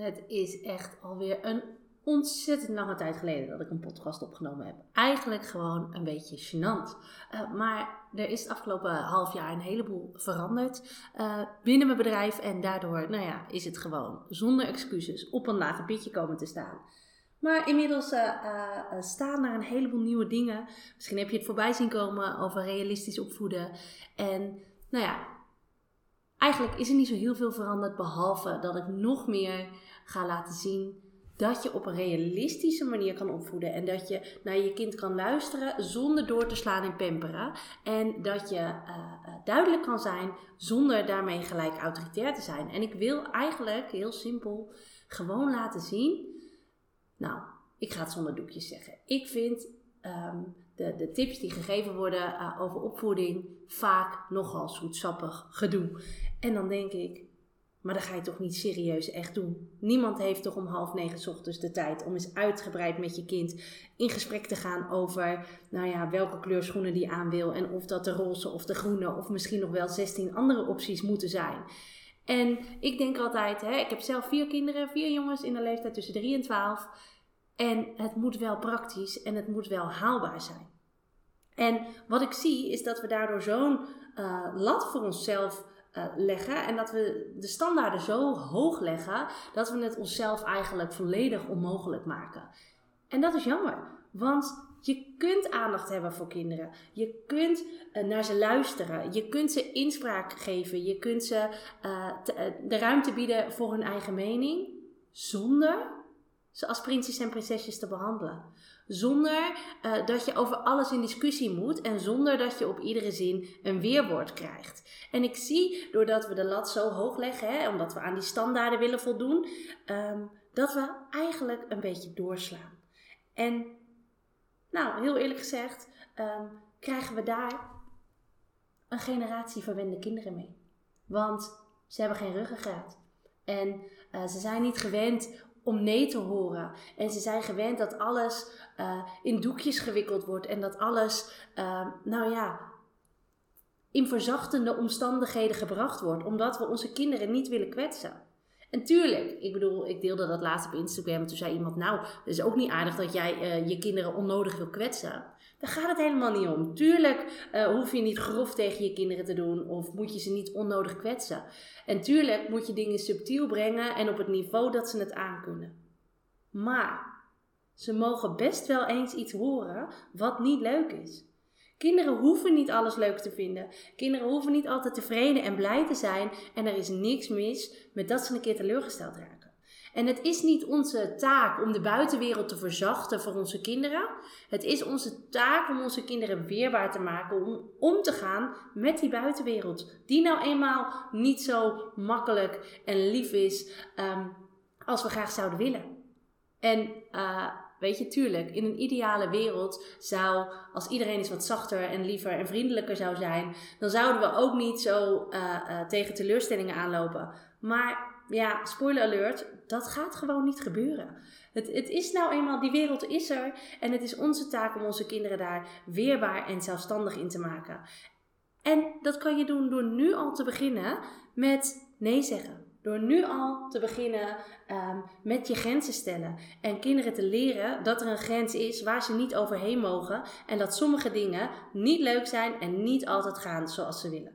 Het is echt alweer een ontzettend lange tijd geleden dat ik een podcast opgenomen heb. Eigenlijk gewoon een beetje gênant. Uh, maar er is het afgelopen half jaar een heleboel veranderd uh, binnen mijn bedrijf. En daardoor nou ja, is het gewoon zonder excuses op een lager pitje komen te staan. Maar inmiddels uh, staan er een heleboel nieuwe dingen. Misschien heb je het voorbij zien komen over realistisch opvoeden. En nou ja, eigenlijk is er niet zo heel veel veranderd. Behalve dat ik nog meer ga laten zien dat je op een realistische manier kan opvoeden. En dat je naar je kind kan luisteren zonder door te slaan en pamperen. En dat je uh, duidelijk kan zijn zonder daarmee gelijk autoritair te zijn. En ik wil eigenlijk heel simpel gewoon laten zien. Nou, ik ga het zonder doekjes zeggen. Ik vind um, de, de, tips die gegeven worden uh, over opvoeding vaak nogal zoetsappig gedoe. En dan denk ik, maar dan ga je toch niet serieus echt doen. Niemand heeft toch om half negen ochtends de tijd om eens uitgebreid met je kind in gesprek te gaan over, nou ja, welke kleur schoenen die aan wil en of dat de roze of de groene of misschien nog wel 16 andere opties moeten zijn. En ik denk altijd, hè, ik heb zelf vier kinderen, vier jongens in de leeftijd tussen 3 en 12. En het moet wel praktisch en het moet wel haalbaar zijn. En wat ik zie is dat we daardoor zo'n uh, lat voor onszelf uh, leggen. En dat we de standaarden zo hoog leggen dat we het onszelf eigenlijk volledig onmogelijk maken. En dat is jammer, want je kunt aandacht hebben voor kinderen. Je kunt uh, naar ze luisteren. Je kunt ze inspraak geven. Je kunt ze te, de ruimte bieden voor hun eigen mening. Zonder ze als prinsjes en prinsesjes te behandelen. Zonder uh, dat je over alles in discussie moet en zonder dat je op iedere zin een weerwoord krijgt. En ik zie, doordat we de lat zo hoog leggen, hè, omdat we aan die standaarden willen voldoen, um, dat we eigenlijk een beetje doorslaan. En, nou, heel eerlijk gezegd, um, krijgen we daar een generatie verwende kinderen mee. Want ze hebben geen ruggengraat. En uh, ze zijn niet gewend om nee te horen. En ze zijn gewend dat alles uh, in doekjes gewikkeld wordt en dat alles, uh, nou ja, in verzachtende omstandigheden gebracht wordt, omdat we onze kinderen niet willen kwetsen. En tuurlijk, ik bedoel, ik deelde dat laatst op Instagram. Toen zei iemand, nou, het is ook niet aardig dat jij uh, je kinderen onnodig wil kwetsen. Daar gaat het helemaal niet om. Tuurlijk uh, hoef je niet grof tegen je kinderen te doen of moet je ze niet onnodig kwetsen. En tuurlijk moet je dingen subtiel brengen en op het niveau dat ze het aankunnen. Maar ze mogen best wel eens iets horen wat niet leuk is. Kinderen hoeven niet alles leuk te vinden. Kinderen hoeven niet altijd tevreden en blij te zijn. En er is niks mis met dat ze een keer teleurgesteld raken. En het is niet onze taak om de buitenwereld te verzachten voor onze kinderen. Het is onze taak om onze kinderen weerbaar te maken om om te gaan met die buitenwereld. Die nou eenmaal niet zo makkelijk en lief is um, als we graag zouden willen. En uh, Weet je, tuurlijk, in een ideale wereld zou, als iedereen eens wat zachter en liever en vriendelijker zou zijn, dan zouden we ook niet zo uh, uh, tegen teleurstellingen aanlopen. Maar ja, spoiler alert, dat gaat gewoon niet gebeuren. Het, het is nou eenmaal, die wereld is er en het is onze taak om onze kinderen daar weerbaar en zelfstandig in te maken. En dat kan je doen door nu al te beginnen met nee zeggen. Door nu al te beginnen um, met je grenzen stellen. En kinderen te leren dat er een grens is waar ze niet overheen mogen. En dat sommige dingen niet leuk zijn en niet altijd gaan zoals ze willen.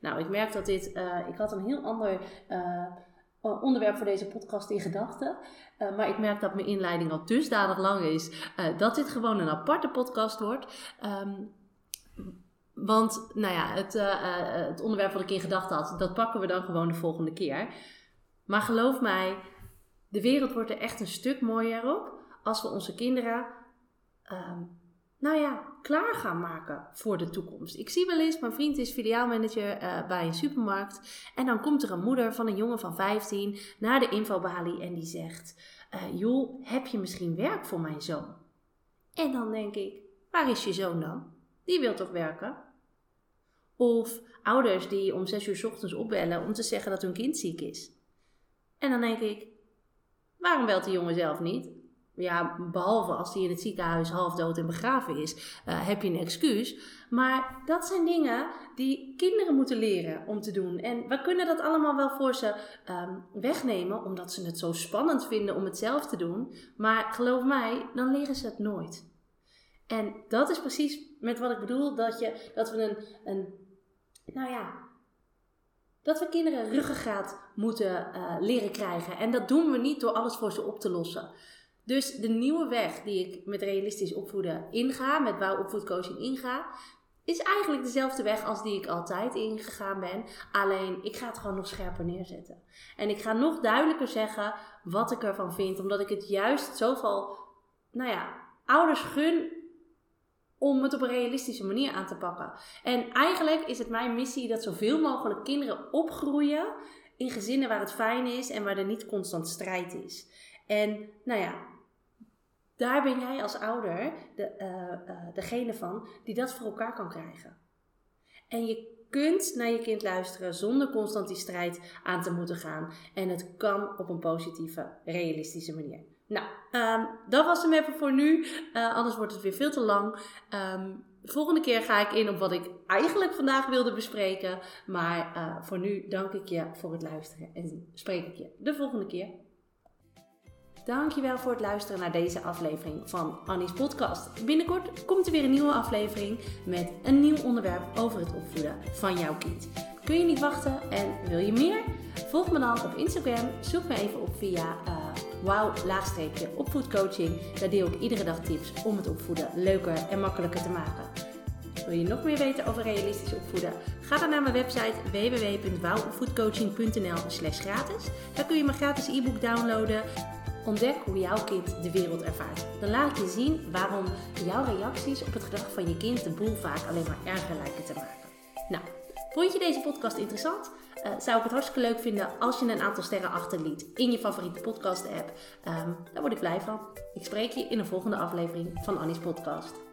Nou, ik merk dat dit. Uh, ik had een heel ander. Uh, onderwerp voor deze podcast in gedachten. Uh, maar ik merk dat mijn inleiding al dusdanig lang is uh, dat dit gewoon een aparte podcast wordt. Um, want nou ja, het, het onderwerp wat ik in gedachten had, dat pakken we dan gewoon de volgende keer. Maar geloof mij, de wereld wordt er echt een stuk mooier op als we onze kinderen um, nou ja, klaar gaan maken voor de toekomst. Ik zie wel eens, mijn vriend is filiaalmanager uh, bij een supermarkt. En dan komt er een moeder van een jongen van 15 naar de infobalie en die zegt: uh, Joh, heb je misschien werk voor mijn zoon? En dan denk ik: Waar is je zoon dan? Die wil toch werken? Of ouders die om 6 uur s ochtends opbellen om te zeggen dat hun kind ziek is. En dan denk ik: Waarom belt die jongen zelf niet? Ja, behalve als hij in het ziekenhuis half dood en begraven is, uh, heb je een excuus. Maar dat zijn dingen die kinderen moeten leren om te doen. En we kunnen dat allemaal wel voor ze um, wegnemen, omdat ze het zo spannend vinden om het zelf te doen. Maar geloof mij, dan leren ze het nooit. En dat is precies met wat ik bedoel, dat, je, dat we een, een nou ja, dat we kinderen ruggengraat moeten uh, leren krijgen. En dat doen we niet door alles voor ze op te lossen. Dus de nieuwe weg die ik met realistisch opvoeden inga, met bouwopvoedcoaching inga, is eigenlijk dezelfde weg als die ik altijd ingegaan ben. Alleen ik ga het gewoon nog scherper neerzetten. En ik ga nog duidelijker zeggen wat ik ervan vind, omdat ik het juist zoveel, nou ja, ouders gun om het op een realistische manier aan te pakken. En eigenlijk is het mijn missie dat zoveel mogelijk kinderen opgroeien in gezinnen waar het fijn is en waar er niet constant strijd is. En nou ja, daar ben jij als ouder de, uh, degene van die dat voor elkaar kan krijgen. En je kunt naar je kind luisteren zonder constant die strijd aan te moeten gaan. En het kan op een positieve, realistische manier. Nou, um, dat was hem even voor nu. Uh, anders wordt het weer veel te lang. Um, volgende keer ga ik in op wat ik eigenlijk vandaag wilde bespreken. Maar voor nu dank ik je voor het luisteren en spreek ik je de volgende keer. Dankjewel voor het luisteren naar deze aflevering van Annie's podcast. Binnenkort komt er weer een nieuwe aflevering met een nieuw onderwerp over het opvoeden van jouw kind. Kun je niet wachten en wil je meer? Volg me dan op Instagram. Zoek me even op via uh, wow-opvoedcoaching. Daar deel ik iedere dag tips om het opvoeden leuker en makkelijker te maken. Wil je nog meer weten over realistisch opvoeden? Ga dan naar mijn website www.wouwopvoedcoaching.nl slash gratis. Daar kun je mijn gratis e-book downloaden Ontdek hoe jouw kind de wereld ervaart. Dan laat ik je zien waarom jouw reacties op het gedrag van je kind de boel vaak alleen maar erger lijken te maken. Nou, vond je deze podcast interessant? Uh, zou ik het hartstikke leuk vinden als je een aantal sterren achterliet in je favoriete podcast app. Um, daar word ik blij van. Ik spreek je in een volgende aflevering van Annie's podcast.